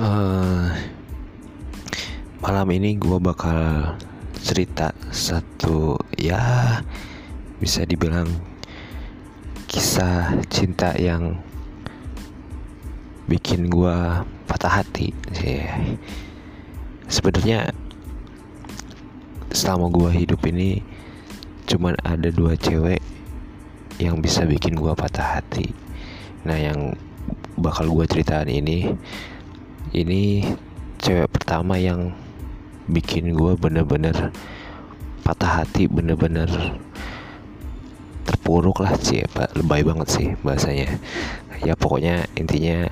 uh, malam ini gue bakal cerita satu ya bisa dibilang kisah cinta yang bikin gue patah hati sih. Sebenarnya selama gue hidup ini cuman ada dua cewek yang bisa bikin gue patah hati. Nah yang bakal gue ceritain ini ini cewek pertama yang bikin gue bener-bener patah hati bener-bener terpuruk lah sih lebay banget sih bahasanya. Ya pokoknya intinya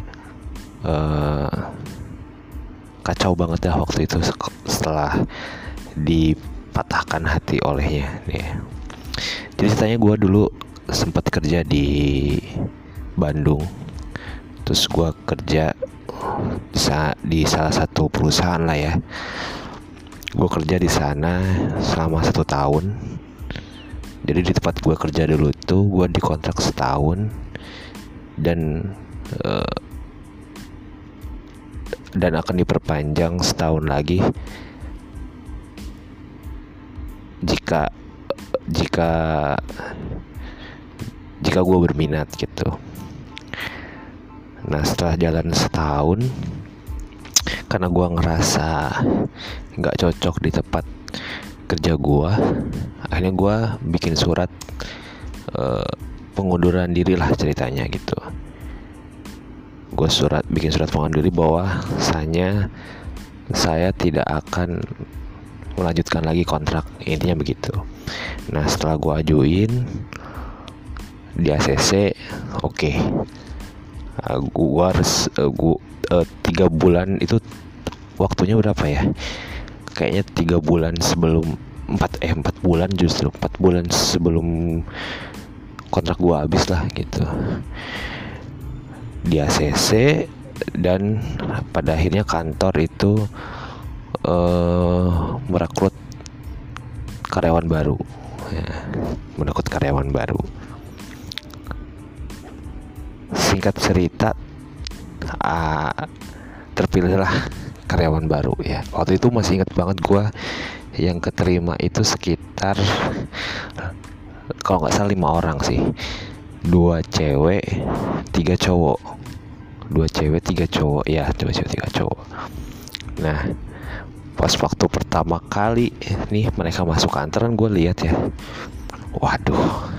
uh, kacau banget dah waktu itu setelah dipatahkan hati olehnya nih. Jadi ceritanya gue dulu sempat kerja di Bandung terus gue kerja bisa di salah satu perusahaan lah ya. Gue kerja di sana selama satu tahun. Jadi di tempat gue kerja dulu itu gue dikontrak setahun. Dan uh, dan akan diperpanjang setahun lagi. Jika jika jika gue berminat gitu nah setelah jalan setahun karena gue ngerasa nggak cocok di tempat kerja gue akhirnya gue bikin surat uh, pengunduran diri lah ceritanya gitu. Gue surat bikin surat pengunduran diri bahwa saya saya tidak akan melanjutkan lagi kontrak. Intinya begitu. Nah setelah gue ajuin di ACC oke. okay. Uh, gua harus uh, gua uh, tiga bulan itu waktunya berapa ya? Kayaknya tiga bulan sebelum empat eh empat bulan justru empat bulan sebelum kontrak gua habis lah gitu. Di ACC dan pada akhirnya kantor itu uh, merekrut karyawan baru. Ya, merekrut karyawan baru singkat cerita uh, terpilihlah karyawan baru ya. Waktu itu masih ingat banget gue yang keterima itu sekitar kalau nggak salah lima orang sih. Dua cewek tiga cowok. Dua cewek tiga cowok. Ya dua cewek tiga cowok. Nah pas waktu pertama kali nih mereka masuk kantor kan gue lihat ya waduh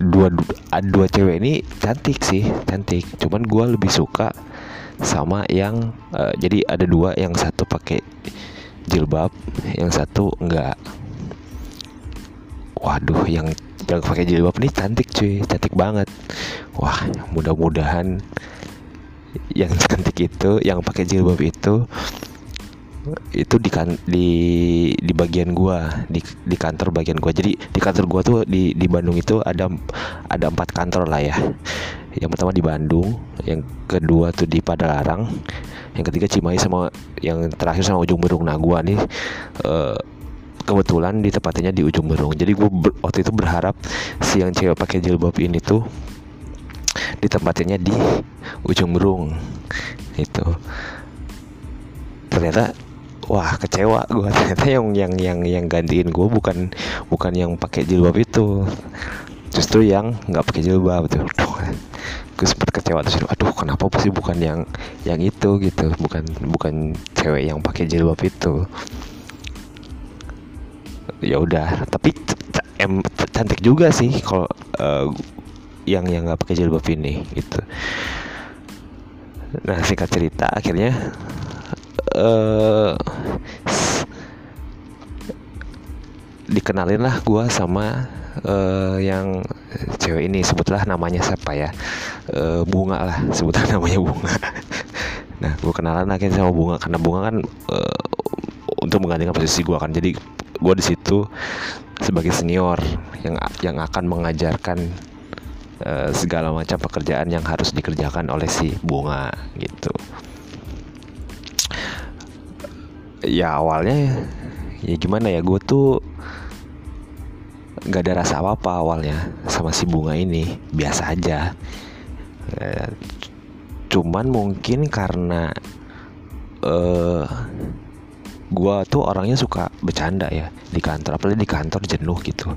dua dua cewek ini cantik sih cantik. Cuman gue lebih suka sama yang uh, jadi ada dua yang satu pakai jilbab yang satu enggak waduh yang yang pakai jilbab ini cantik cuy. Cantik banget. Wah mudah-mudahan yang cantik itu yang pakai jilbab itu itu di kan di di bagian gua di di kantor bagian gua. Jadi di kantor gua tuh di di Bandung itu ada ada empat kantor lah ya. Yang pertama di Bandung yang kedua tuh di Padalarang yang ketiga Cimahi sama yang terakhir sama Ujung Berung. Nah gua nih uh, kebetulan di tempatnya di Ujung Berung. Jadi gua ber, waktu itu berharap si yang cewek pakai jilbab ini tuh ditempatinnya di Ujung Berung. Itu. Ternyata wah kecewa gue ternyata yang yang yang yang gantiin gue bukan bukan yang pakai jilbab itu. Justru yang nggak pakai jilbab tuh. Gue sempat kecewa terus. Aduh kenapa sih bukan yang yang itu gitu? Bukan bukan cewek yang pakai jilbab itu. Ya udah tapi em cantik juga sih kalau uh, yang yang nggak pakai jilbab ini gitu. Nah singkat cerita akhirnya uh, dikenalin lah gue sama uh, yang cewek ini. Sebutlah namanya siapa ya? Uh, bunga lah. Sebutlah namanya bunga. Nah gue kenalan akhirnya sama bunga. Karena bunga kan uh, untuk menggantikan posisi gue kan. Jadi gue di situ sebagai senior yang yang akan mengajarkan uh, segala macam pekerjaan yang harus dikerjakan oleh si bunga gitu ya awalnya ya gimana ya gue tuh nggak ada rasa apa apa awalnya sama si bunga ini biasa aja. Ya, cuman mungkin karena uh, gua tuh orangnya suka bercanda ya di kantor apalagi di kantor jenuh gitu.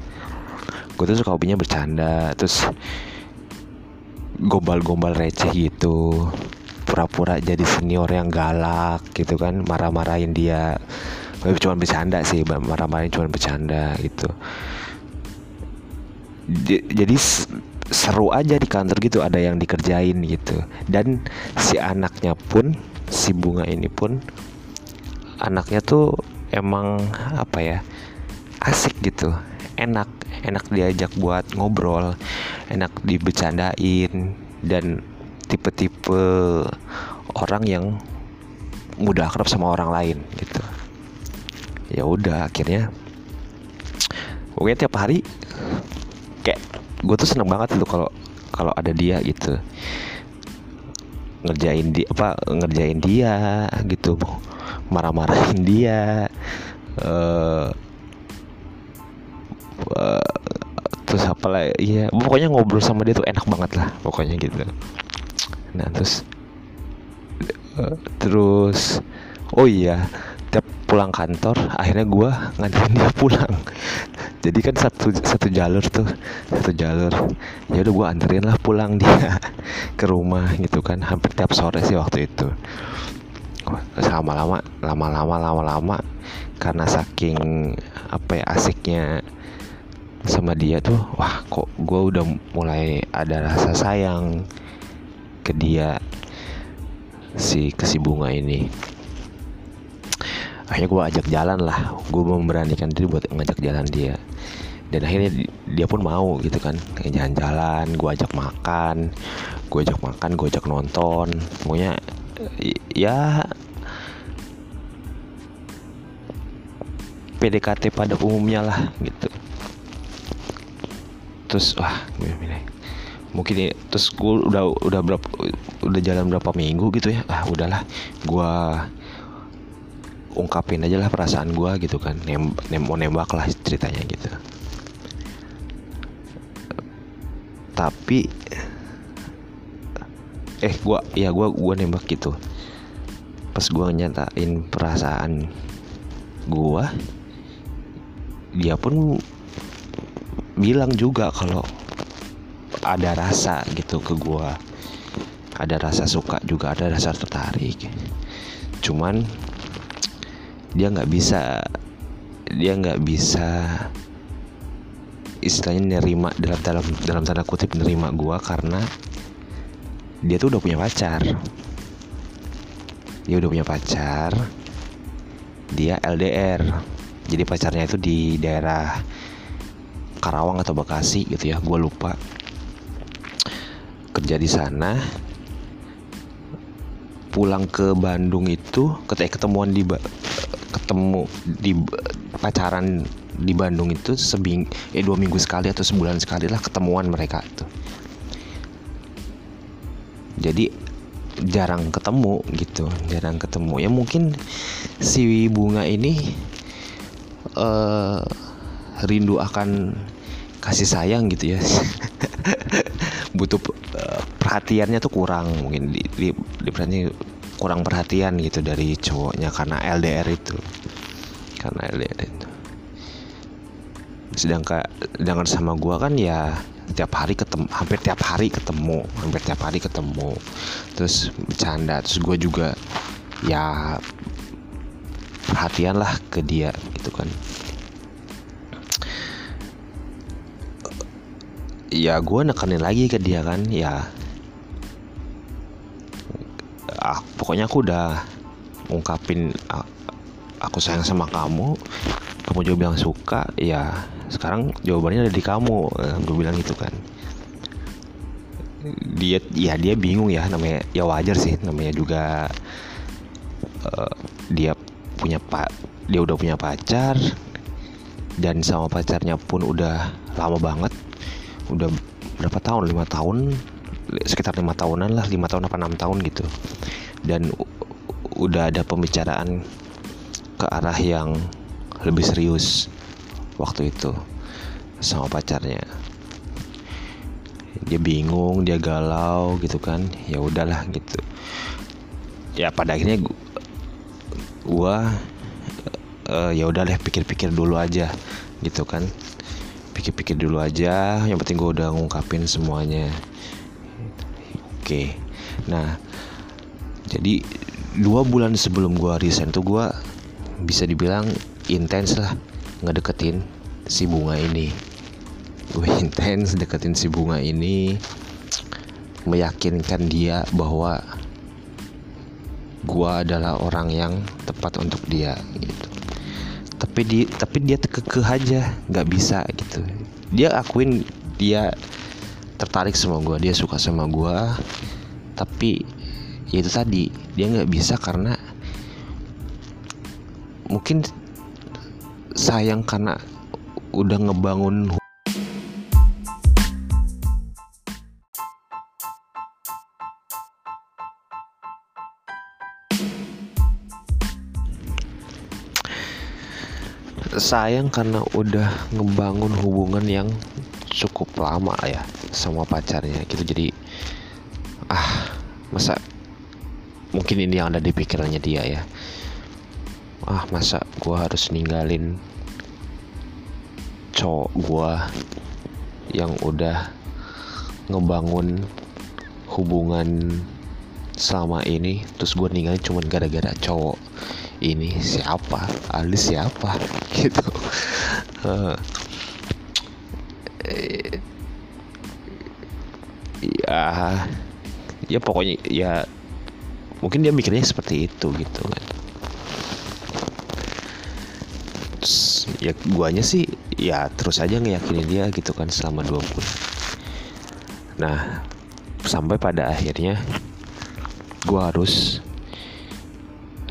Gue tuh suka hobinya bercanda terus gombal-gombal receh gitu pura-pura jadi senior yang galak gitu kan marah-marahin dia. Tapi cuma bercanda sih marah-marahin cuma bercanda gitu. Jadi seru aja di kantor gitu ada yang dikerjain gitu. Dan si anaknya pun si bunga ini pun anaknya tuh emang apa ya asik gitu. Enak enak diajak buat ngobrol enak dibecandain dan tipe-tipe orang yang mudah akrab sama orang lain gitu. Ya udah akhirnya pokoknya tiap hari kayak gue tuh seneng banget tuh kalau kalau ada dia gitu. Ngerjain dia apa ngerjain dia gitu. Marah-marahin dia uh, uh, terus apa lah iya pokoknya ngobrol sama dia tuh enak banget lah pokoknya gitu nah terus terus oh iya tiap pulang kantor akhirnya gue nganterin dia pulang. Jadi kan satu satu jalur tuh satu jalur. Ya udah gue anterin lah pulang dia ke rumah gitu kan hampir tiap sore sih waktu itu. Lama-lama lama-lama lama-lama karena saking apa ya asiknya sama dia tuh wah kok gue udah mulai ada rasa sayang ke dia si ke si bunga ini. Akhirnya gue ajak jalan lah. Gue memberanikan diri buat ngajak jalan dia. Dan akhirnya dia pun mau gitu kan. Jalan-jalan gue ajak makan gue ajak makan gue ajak nonton. Pokoknya ya PDKT pada umumnya lah gitu. Terus wah mungkin ya, terus gue udah udah berapa udah jalan berapa minggu gitu ya. Ah udahlah. Gue ungkapin aja lah perasaan gue gitu kan. Nem, nem mau nembak lah ceritanya gitu. Tapi eh gue ya gue gue nembak gitu. Pas gue nyatain perasaan gue dia pun bilang juga kalau ada rasa gitu ke gue ada rasa suka juga ada rasa tertarik. Cuman dia nggak bisa dia nggak bisa istilahnya nerima dalam dalam dalam tanda kutip nerima gue karena dia tuh udah punya pacar. Dia udah punya pacar dia LDR jadi pacarnya itu di daerah Karawang atau Bekasi gitu ya gue lupa kerja di sana pulang ke Bandung itu ketika ketemuan di ketemu di pacaran di Bandung itu sebing eh dua minggu sekali atau sebulan sekali lah ketemuan mereka tuh jadi jarang ketemu gitu jarang ketemu. Ya mungkin si bunga ini uh, rindu akan kasih sayang gitu ya butuh uh, perhatiannya tuh kurang mungkin di, di, di kurang perhatian gitu dari cowoknya karena LDR itu. Karena LDR itu. Sedangkan dengan sama gua kan ya tiap hari ketemu hampir tiap hari ketemu hampir tiap hari ketemu. Terus bercanda terus gue juga ya perhatian lah ke dia gitu kan ya gue nekanin lagi ke dia kan ya. Ah, pokoknya aku udah ungkapin aku sayang sama kamu. Kamu juga bilang suka ya sekarang jawabannya ada di kamu eh, gue bilang gitu kan. Dia ya dia bingung ya namanya ya wajar sih namanya juga uh, dia punya pak dia udah punya pacar dan sama pacarnya pun udah lama banget udah berapa tahun? Lima tahun? Sekitar lima tahunan lah lima tahun apa enam tahun gitu. Dan udah ada pembicaraan ke arah yang lebih serius waktu itu sama pacarnya. Dia bingung dia galau gitu kan. Ya udahlah gitu. Ya pada akhirnya gua, uh, ya udah deh pikir-pikir dulu aja gitu kan pikir-pikir dulu aja. Yang penting gue udah ngungkapin semuanya. Oke. Nah jadi dua bulan sebelum gue resign tuh gue bisa dibilang intens lah ngedeketin si bunga ini. Gue intens deketin si bunga ini meyakinkan dia bahwa gue adalah orang yang tepat untuk dia gitu tapi di tapi dia kekeh aja nggak bisa gitu. Dia akuin dia tertarik sama gue dia suka sama gue tapi ya itu tadi dia nggak bisa karena mungkin sayang karena udah ngebangun sayang karena udah ngebangun hubungan yang cukup lama ya sama pacarnya gitu. Jadi ah masa mungkin ini yang ada di pikirannya dia ya. Ah masa gue harus ninggalin cowok gue yang udah ngebangun hubungan selama ini terus gue ninggalin cuma gara-gara cowok ini siapa? Ali siapa? Gitu. Ya ya pokoknya ya mungkin dia mikirnya seperti itu gitu kan. Ya guanya sih ya terus aja ngeyakinin dia gitu kan selama dua bulan. Nah sampai pada akhirnya gua harus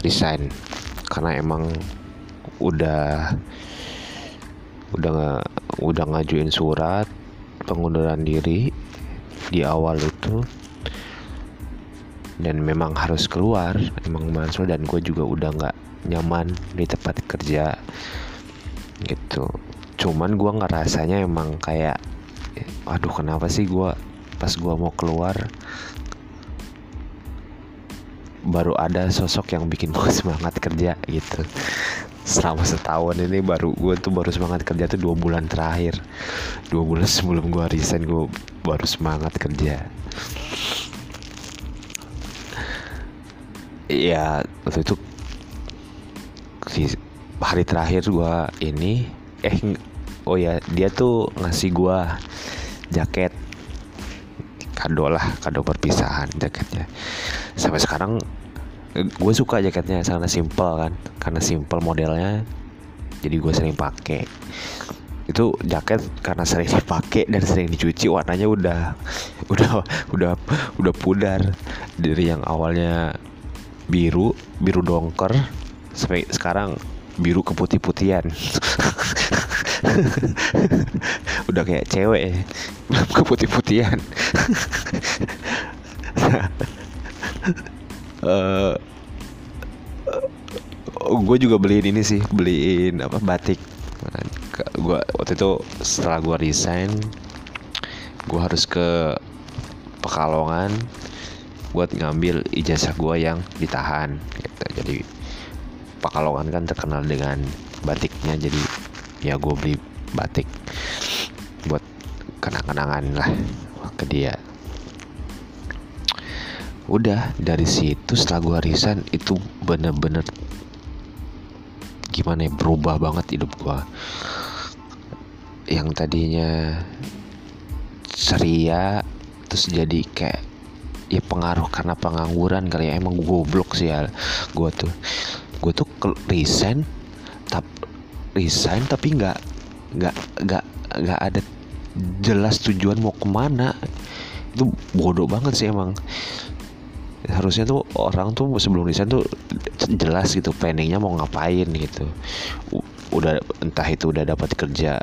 resign karena emang udah udah udah ngajuin surat pengunduran diri di awal itu. Dan memang harus keluar emang masuk dan gue juga udah nggak nyaman di tempat kerja gitu. Cuman gue ngerasanya emang kayak aduh kenapa sih gue pas gue mau keluar baru ada sosok yang bikin gue semangat kerja gitu. Selama setahun ini baru gue tuh baru semangat kerja tuh dua bulan terakhir. Dua bulan sebelum gue resign gue baru semangat kerja. Ya waktu itu hari terakhir gua ini eh oh ya dia tuh ngasih gua jaket. Kado lah kado perpisahan jaketnya sampai sekarang gue suka jaketnya karena simple kan. Karena simple modelnya jadi gue sering pakai itu jaket karena sering dipakai dan sering dicuci warnanya udah udah udah udah pudar. Dari yang awalnya biru biru dongker sampai sekarang biru keputih-putihan. Udah kayak cewek keputih-putihan uh, gue juga beliin ini sih beliin apa batik. Gue waktu itu setelah gue resign gue harus ke Pekalongan buat ngambil ijazah gue yang ditahan gitu. Jadi Pakalongan kan terkenal dengan batiknya jadi ya gue beli batik buat kenang-kenangan lah ke dia udah dari situ setelah gue resign itu bener-bener gimana ya berubah banget hidup gue yang tadinya ceria terus jadi kayak ya pengaruh karena pengangguran kali ya emang goblok sih ya gue tuh. Gue tuh resign tap resign tapi nggak nggak nggak nggak ada jelas tujuan mau ke mana. Itu bodoh banget sih emang harusnya tuh orang tuh sebelum resign tuh jelas gitu planningnya mau ngapain gitu. Udah entah itu udah dapat kerja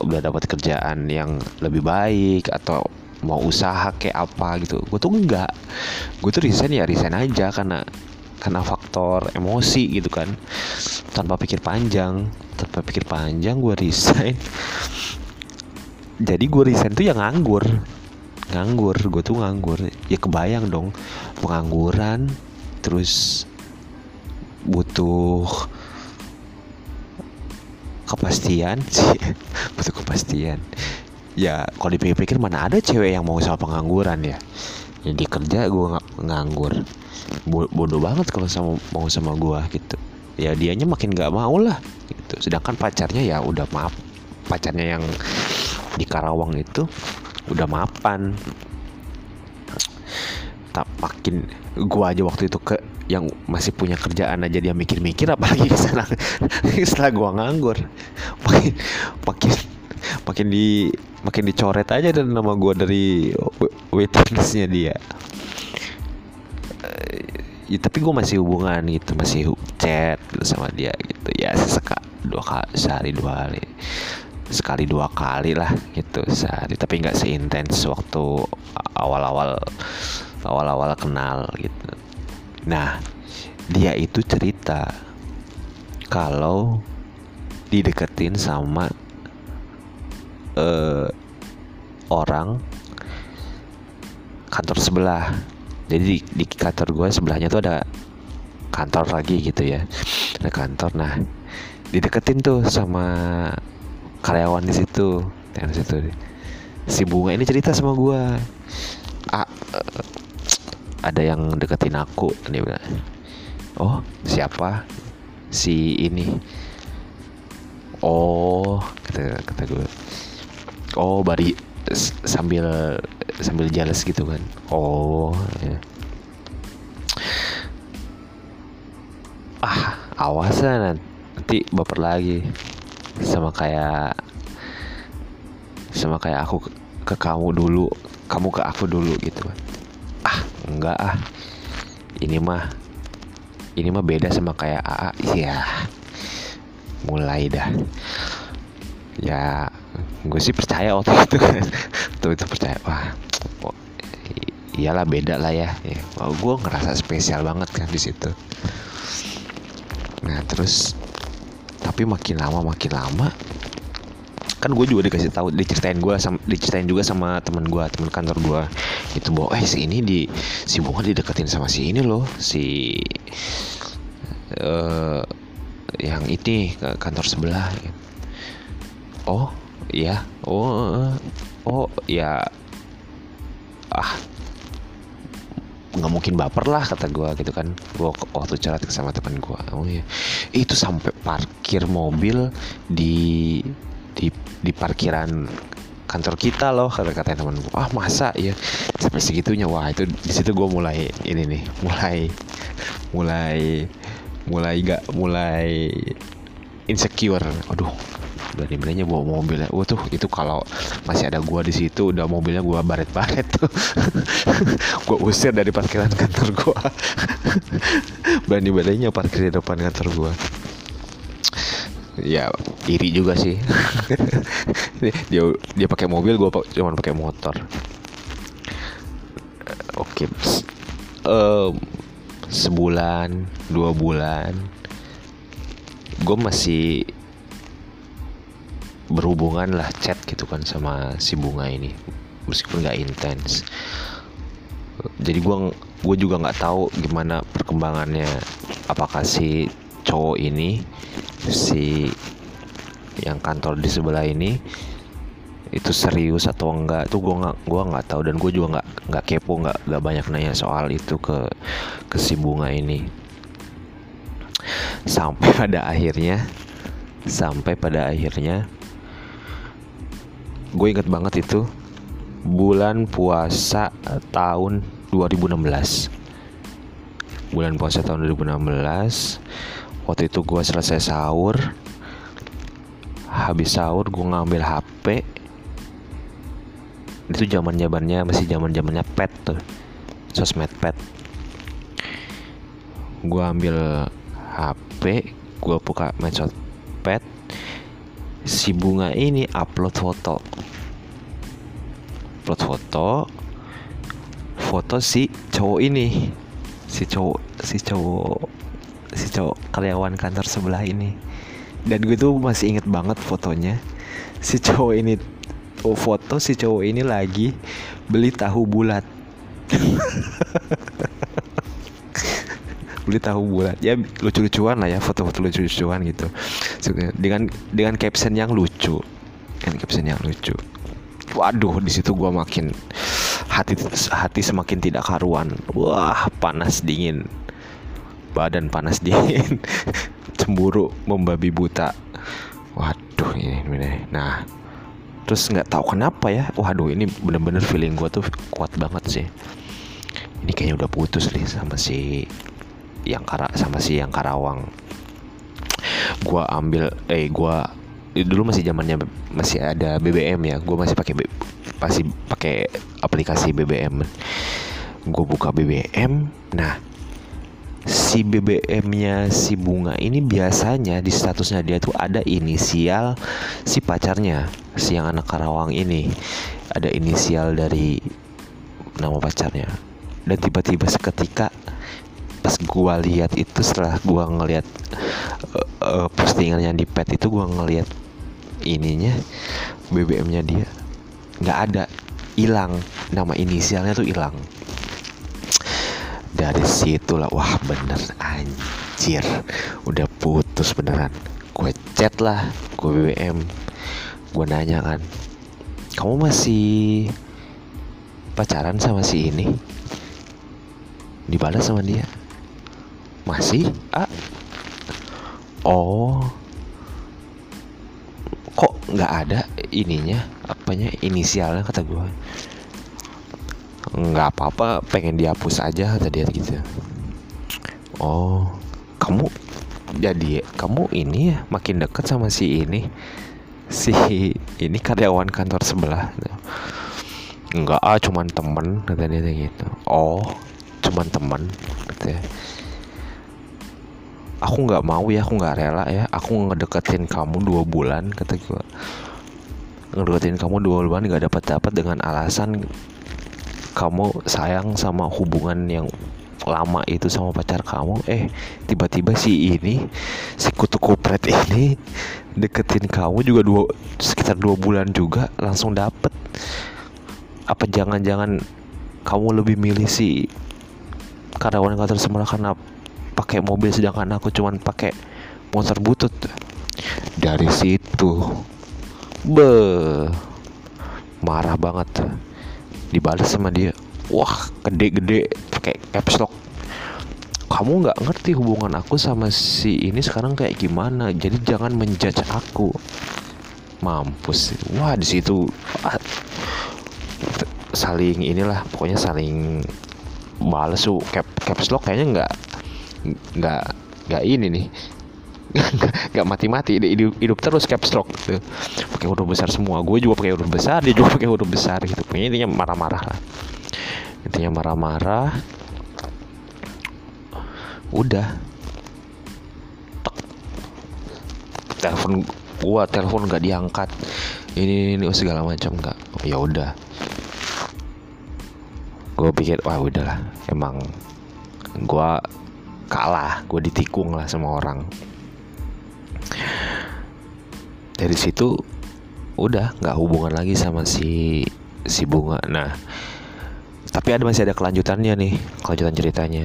udah dapat kerjaan yang lebih baik atau mau usaha kayak apa gitu. Gue tuh enggak. Gue tuh resign ya resign aja karena karena faktor emosi gitu kan. Tanpa pikir panjang tanpa pikir panjang gue resign. Jadi gue resign tuh yang nganggur nganggur gue tuh nganggur. Ya kebayang dong pengangguran terus butuh kepastian sih butuh kepastian. Ya kalau dipikir-pikir mana ada cewek yang mau sama pengangguran ya? Jadi kerja gue nganggur. Bodoh banget kalau sama mau sama gue gitu. Ya dianya makin nggak mau lah gitu. Sedangkan pacarnya ya udah maaf pacarnya yang di Karawang itu udah mapan. Tak makin gua aja waktu itu ke yang masih punya kerjaan aja dia mikir-mikir apalagi sana. Setelah gua nganggur. Makin makin makin di makin dicoret aja dan nama gua dari waiting listnya dia ya, tapi gue masih hubungan gitu masih chat sama dia gitu. Ya sesekali dua kali sehari dua kali sekali dua kali lah gitu sehari. Tapi nggak seintens waktu awal-awal awal-awal kenal gitu. Nah dia itu cerita kalau dideketin sama uh, orang kantor sebelah. Jadi di, di kantor gue sebelahnya tuh ada kantor lagi gitu ya. Ada kantor. Nah dideketin tuh sama karyawan di situ. Yang situ. Si bunga ini cerita sama gue ah, uh, ada yang deketin aku dia bilang. Oh siapa? Si ini. Oh kata kata gue oh bari sambil sambil jelas gitu kan. Oh ya. ah awas nanti baper lagi sama kayak sama kayak aku ke, kamu dulu. Kamu ke aku dulu gitu. Ah enggak ah. Ini mah ini mah beda sama kayak AA. Ya mulai dah. Ya gue sih percaya waktu itu. Kan tuh itu percaya. Wah oh, iyalah beda lah ya, ya oh, gue ngerasa spesial banget kan di situ. Nah terus tapi makin lama makin lama kan gue juga dikasih tahu diceritain gue diceritain juga sama teman gue teman kantor gue itu bahwa eh si ini di si bunga dideketin sama si ini loh si uh, yang ini kantor sebelah. Oh iya oh uh, oh ya ah nggak mungkin baper lah kata gue gitu kan. Gue waktu cerita sama teman gue oh ya itu sampai parkir mobil di di di parkiran kantor kita loh kata kata teman gue ah masa? Ya sampai segitunya. Wah itu di situ gue mulai ini nih mulai mulai mulai gak mulai insecure. Aduh berani beraninya bawa mobilnya wah tuh itu kalau masih ada gua di situ udah mobilnya gua baret-baret tuh. Gua usir dari parkiran kantor gua. Berani beraninya parkir di depan kantor gua. Ya iri juga sih. Dia dia pakai mobil gua cuma pakai motor. Oke. Okay. um, sebulan dua bulan gue masih berhubungan lah chat gitu kan sama si bunga ini meskipun nggak intens. Jadi gue gue juga nggak tahu gimana perkembangannya apakah si cowok ini si yang kantor di sebelah ini itu serius atau enggak itu gue nggak gue nggak tahu. Dan gue juga nggak nggak kepo nggak nggak banyak nanya soal itu ke ke si bunga ini. Sampai pada akhirnya sampai pada akhirnya gue inget banget itu bulan puasa tahun 2016 bulan puasa tahun 2016 waktu itu gue selesai sahur. Habis sahur gue ngambil HP itu zaman zamannya masih zaman zamannya pet tuh sosmed pet. Gue ambil HP gue buka medsos pet si bunga ini upload foto. Upload foto. Foto si cowok ini. Si cowok si cowok si cowok karyawan kantor sebelah ini. Dan gue tuh masih inget banget fotonya. Si cowok ini oh, foto si cowok ini lagi beli tahu bulat beli tahu bulat ya lucu-lucuan lah ya foto-foto lucu-lucuan gitu. Dengan dengan caption yang lucu. Dengan caption yang lucu. Waduh di situ gua makin hati hati semakin tidak karuan. Wah panas dingin. Badan panas dingin. Cemburu membabi buta. Waduh ini, ini. nah terus nggak tahu kenapa ya. Waduh ini bener-bener feeling gue tuh kuat banget sih. Ini kayaknya udah putus nih sama si yang kara sama si yang Karawang gue ambil eh gue dulu masih zamannya masih ada BBM ya. Gue masih pakai masih pakai aplikasi BBM gue buka BBM nah si BBM-nya si bunga ini biasanya di statusnya dia tuh ada inisial si pacarnya si yang anak Karawang ini. Ada inisial dari nama pacarnya. Dan tiba-tiba seketika pas gua lihat itu setelah gua ngelihat uh, uh, postingannya di pet itu gua ngelihat ininya BBM-nya dia nggak ada hilang. Nama inisialnya tuh hilang. Dari situ lah wah bener anjir. Udah putus beneran. Gue chat lah gue BBM gue nanya kan kamu masih pacaran sama si ini? Dibalas sama dia masih? Ah. Oh. Kok nggak ada ininya? Apanya inisialnya kata gue nggak apa-apa pengen dihapus aja kata dia gitu. Oh. Kamu jadi kamu ini ya makin dekat sama si ini. Si ini karyawan kantor sebelah. Enggak ah cuman temen kata dia gitu. Oh cuman temen gitu. Aku nggak mau ya aku nggak rela ya. Aku ngedeketin kamu dua bulan kata gue ngedeketin kamu dua bulan nggak dapat dapat dengan alasan kamu sayang sama hubungan yang lama itu sama pacar kamu. Eh tiba-tiba si ini si kutu kupret ini deketin kamu juga dua sekitar dua bulan juga langsung dapet. Apa jangan-jangan kamu lebih milih si karyawan kantor sebelah karena pakai mobil sedangkan aku cuman pakai motor butut. Dari situ be marah banget. Dibalas sama dia. Wah gede-gede pakai caps lock. Kamu nggak ngerti hubungan aku sama si ini sekarang kayak gimana. Jadi jangan menjudge aku. Mampus. Wah di situ ah, saling inilah pokoknya saling balas tuh cap caps lock kayaknya nggak nggak nggak ini nih. Nggak mati-mati hidup, hidup terus caps lock gitu. pakai huruf besar semua. Gue juga pakai huruf besar dia juga pakai huruf besar gitu. Pokoknya intinya marah-marah lah. Intinya marah-marah. Udah. Telepon gua telepon nggak diangkat. Ini ini, ini segala macam nggak. Ya udah. Gue pikir wah udahlah. Emang gue kalah gue ditikung lah sama orang. Dari situ udah nggak hubungan lagi sama si si bunga. Nah tapi ada masih ada kelanjutannya nih kelanjutan ceritanya.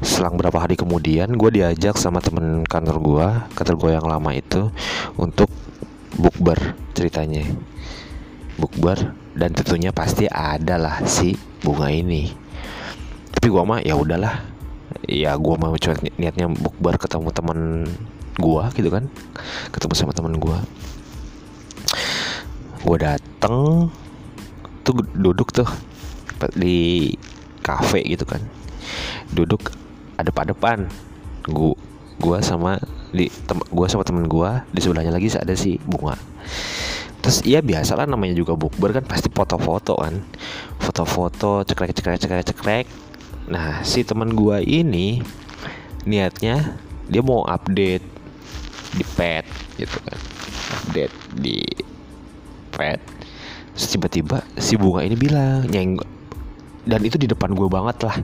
Selang berapa hari kemudian gue diajak sama temen kantor gue kantor gue yang lama itu untuk bukber ceritanya. Bukber dan tentunya pasti ada lah si bunga ini. Tapi gue mah ya udahlah ya gue mau coba niatnya bukber ketemu temen gua gitu kan. Ketemu sama teman gua. Gua dateng tuh duduk tuh di kafe gitu kan. Duduk adep-adepan gua gua sama di gua sama temen gua di sebelahnya lagi ada si bunga. Terus iya biasa lah namanya juga bukber kan pasti foto-foto kan. Foto-foto cekrek cekrek cekrek cekrek nah si teman gua ini niatnya dia mau update di pet gitu kan. Update di pet. Tiba-tiba si bunga ini bilang nyeng dan itu di depan gue banget lah.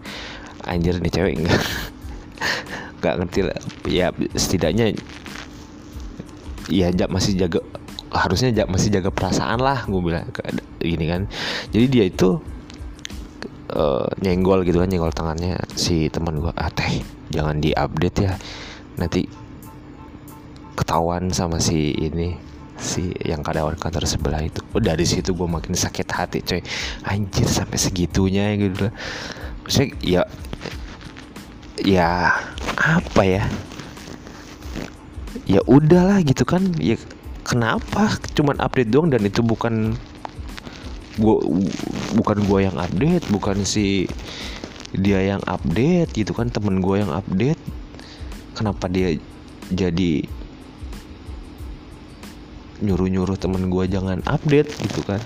Anjir nih cewek enggak nggak ngerti lah. Ya setidaknya ya masih jaga harusnya ja masih jaga perasaan lah gue bilang gini kan. Jadi dia itu uh, nyenggol gitu kan nyenggol tangannya si teman gue ah teh jangan diupdate ya. Nanti ketahuan sama si ini si yang karyawan kantor sebelah itu. Oh, dari situ gue makin sakit hati coy. Anjir sampai segitunya gitu. Maksudnya ya ya apa ya? Ya udahlah gitu kan. Ya kenapa? Cuman update doang dan itu bukan gua bukan gua yang update bukan si dia yang update gitu kan temen gua yang update. Kenapa dia jadi nyuruh-nyuruh temen gue jangan update gitu kan?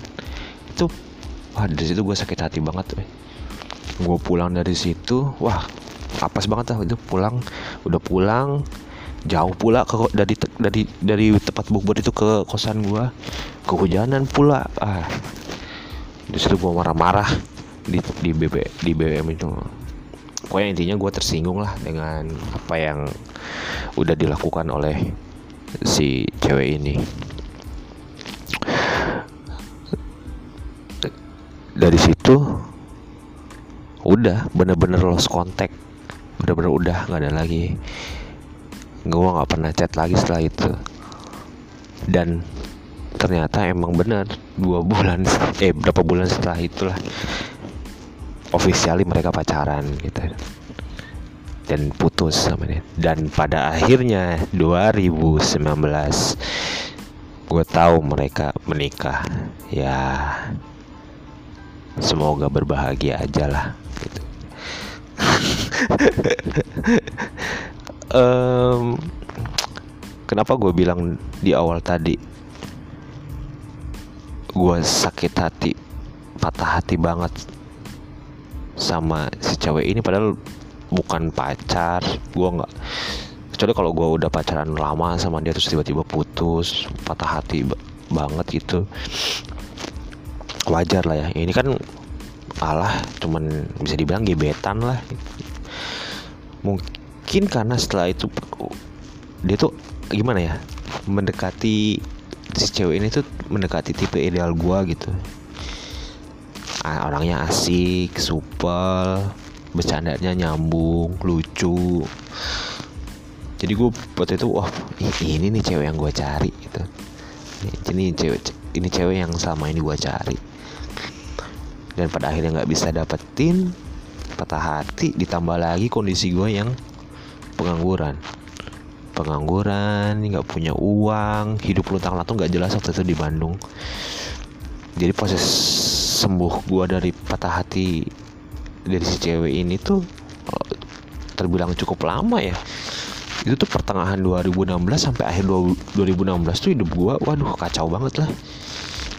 Itu wah dari situ gue sakit hati banget gue pulang dari situ wah apes banget lah itu pulang udah pulang. Jauh pula ke dari dari dari tempat bukber itu ke kosan gue kehujanan pula ah di situ gue marah-marah di di BB di BBM itu. Pokoknya intinya gue tersinggung lah dengan apa yang udah dilakukan oleh si cewek ini. Dari situ udah bener-bener lost contact. Bener-bener udah nggak ada lagi. Gue nggak pernah chat lagi setelah itu. Dan ternyata emang bener dua bulan eh berapa bulan setelah itulah officially mereka pacaran gitu. Dan putus sama dia. Dan pada akhirnya 2019 gue tahu mereka menikah. Ya semoga berbahagia aja lah gitu. Um, kenapa gue bilang di awal tadi gue sakit hati patah hati banget sama si cewek ini. Padahal bukan pacar gue nggak kecuali kalau gue udah pacaran lama sama dia terus tiba-tiba putus patah hati banget gitu. Wajar lah ya. Ini kan alah cuman bisa dibilang gebetan lah. Mungkin karena setelah itu dia tuh gimana ya mendekati si cewek ini tuh mendekati tipe ideal gua gitu. Orangnya asik supel bercandanya nyambung lucu. Jadi gue waktu itu wah ini nih cewek yang gue cari gitu. Ini cewek ini cewek yang selama ini gue cari. Dan pada akhirnya nggak bisa dapetin patah hati ditambah lagi kondisi gue yang pengangguran pengangguran nggak punya uang hidup luntang lantung nggak jelas waktu itu di Bandung. Jadi proses sembuh gue dari patah hati dari si cewek ini tuh terbilang cukup lama ya. Itu tuh pertengahan 2016 sampai akhir 2016 tuh hidup gue waduh kacau banget lah.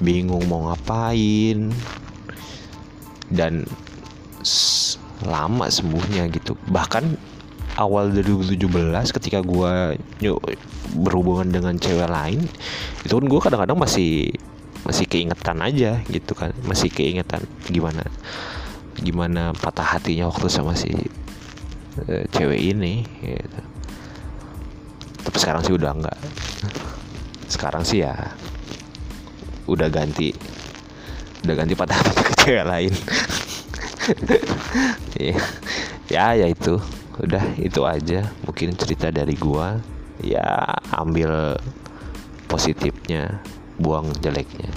Bingung mau ngapain. Dan lama sembuhnya gitu. Bahkan awal 2017 ketika gue berhubungan dengan cewek lain itu kan gue kadang-kadang masih masih keingetan aja gitu kan. Masih keingetan gimana gimana patah hatinya waktu sama si uh, cewek ini gitu. tapi sekarang sih udah enggak sekarang sih ya udah ganti udah ganti patah hati ke cewek lain. Ya ya itu udah itu aja. Mungkin cerita dari gua. Ya ambil positifnya buang jeleknya.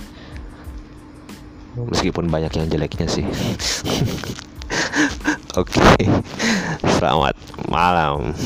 Meskipun banyak yang jeleknya sih. Oke okay. selamat malam